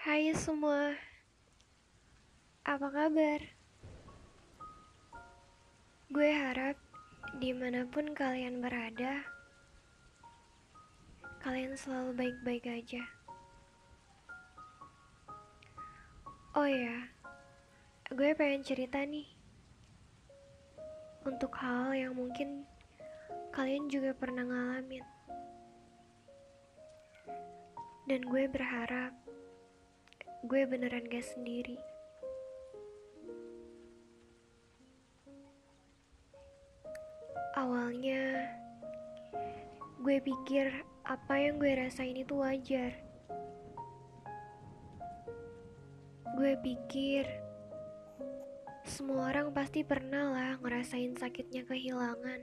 Hai semua, apa kabar? Gue harap di mana pun kalian berada, kalian selalu baik-baik aja. Oh ya, gue pengen cerita nih untuk hal yang mungkin kalian juga pernah ngalamin. Dan gue berharap gue beneran gak sendiri. Awalnya, gue pikir apa yang gue rasain itu wajar. Gue pikir semua orang pasti pernah lah ngerasain sakitnya kehilangan.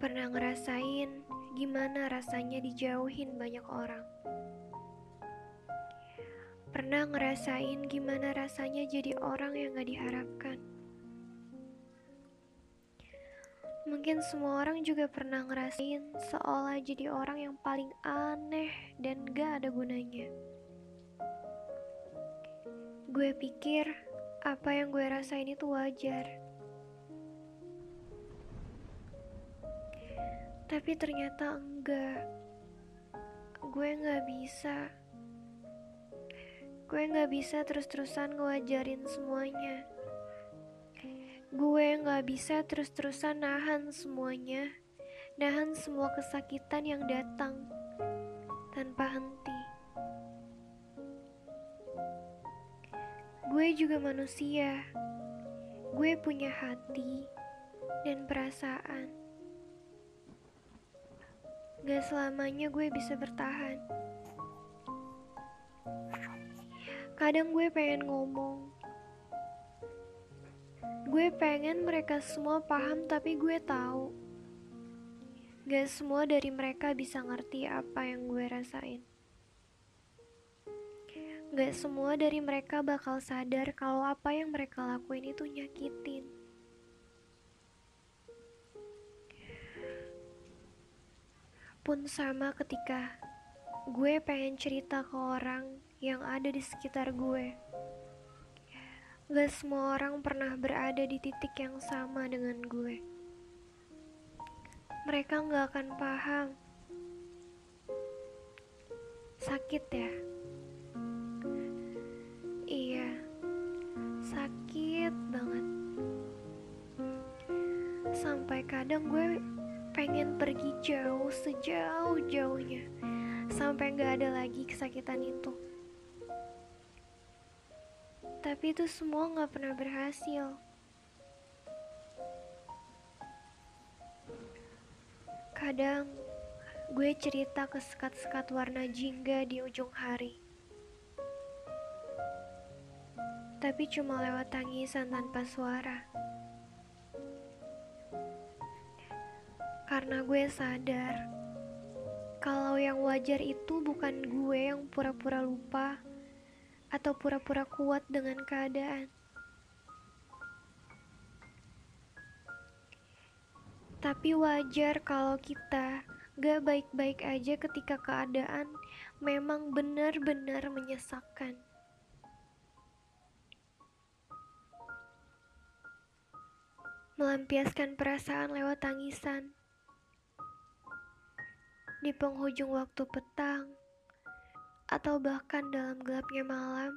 Pernah ngerasain gimana rasanya dijauhin banyak orang. Pernah ngerasain gimana rasanya jadi orang yang gak diharapkan. Mungkin semua orang juga pernah ngerasain seolah jadi orang yang paling aneh dan gak ada gunanya. Gue pikir apa yang gue rasain itu wajar. Tapi ternyata enggak. Gue gak bisa. Gue gak bisa terus-terusan ngewajarin semuanya. Gue gak bisa terus-terusan nahan semuanya, nahan semua kesakitan yang datang tanpa henti. Gue juga manusia. Gue punya hati dan perasaan. Gak selamanya gue bisa bertahan. Kadang gue pengen ngomong, Gue pengen mereka semua paham tapi gue tahu. Gak semua dari mereka bisa ngerti apa yang gue rasain. Gak semua dari mereka bakal sadar kalau apa yang mereka lakuin itu nyakitin. Pun sama ketika gue pengen cerita ke orang yang ada di sekitar gue Gak semua orang pernah berada di titik yang sama dengan gue. Mereka gak akan paham. Sakit ya? Iya, sakit banget. Sampai kadang gue pengen pergi jauh sejauh-jauhnya. Sampai gak ada lagi kesakitan itu tapi itu semua gak pernah berhasil. Kadang gue cerita ke sekat-sekat warna jingga di ujung hari. Tapi cuma lewat tangisan tanpa suara. Karena gue sadar kalau yang wajar itu bukan gue yang pura-pura lupa atau pura-pura kuat dengan keadaan. Tapi wajar kalau kita gak baik-baik aja ketika keadaan memang benar-benar menyesakkan. Melampiaskan perasaan lewat tangisan. Di penghujung waktu petang, atau bahkan dalam gelapnya malam,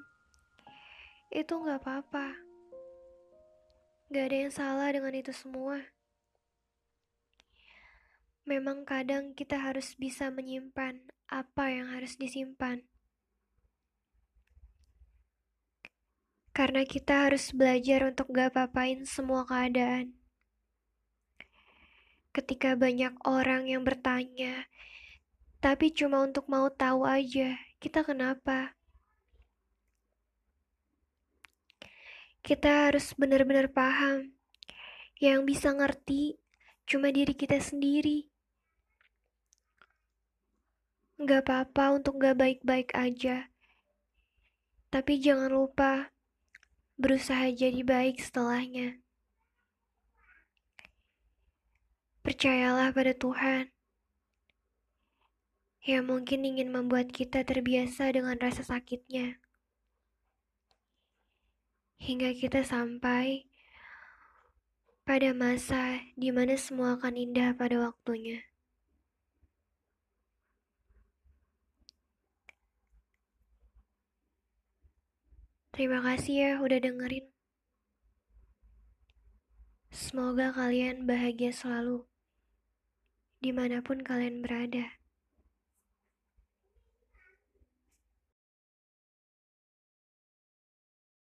itu nggak apa-apa. Gak ada yang salah dengan itu semua. Memang kadang kita harus bisa menyimpan apa yang harus disimpan. Karena kita harus belajar untuk gak apa-apain semua keadaan. Ketika banyak orang yang bertanya, tapi cuma untuk mau tahu aja kita kenapa? Kita harus benar-benar paham. Yang bisa ngerti cuma diri kita sendiri. Gak apa-apa untuk gak baik-baik aja. Tapi jangan lupa berusaha jadi baik setelahnya. Percayalah pada Tuhan yang mungkin ingin membuat kita terbiasa dengan rasa sakitnya. Hingga kita sampai pada masa di mana semua akan indah pada waktunya. Terima kasih ya udah dengerin. Semoga kalian bahagia selalu, di mana pun kalian berada.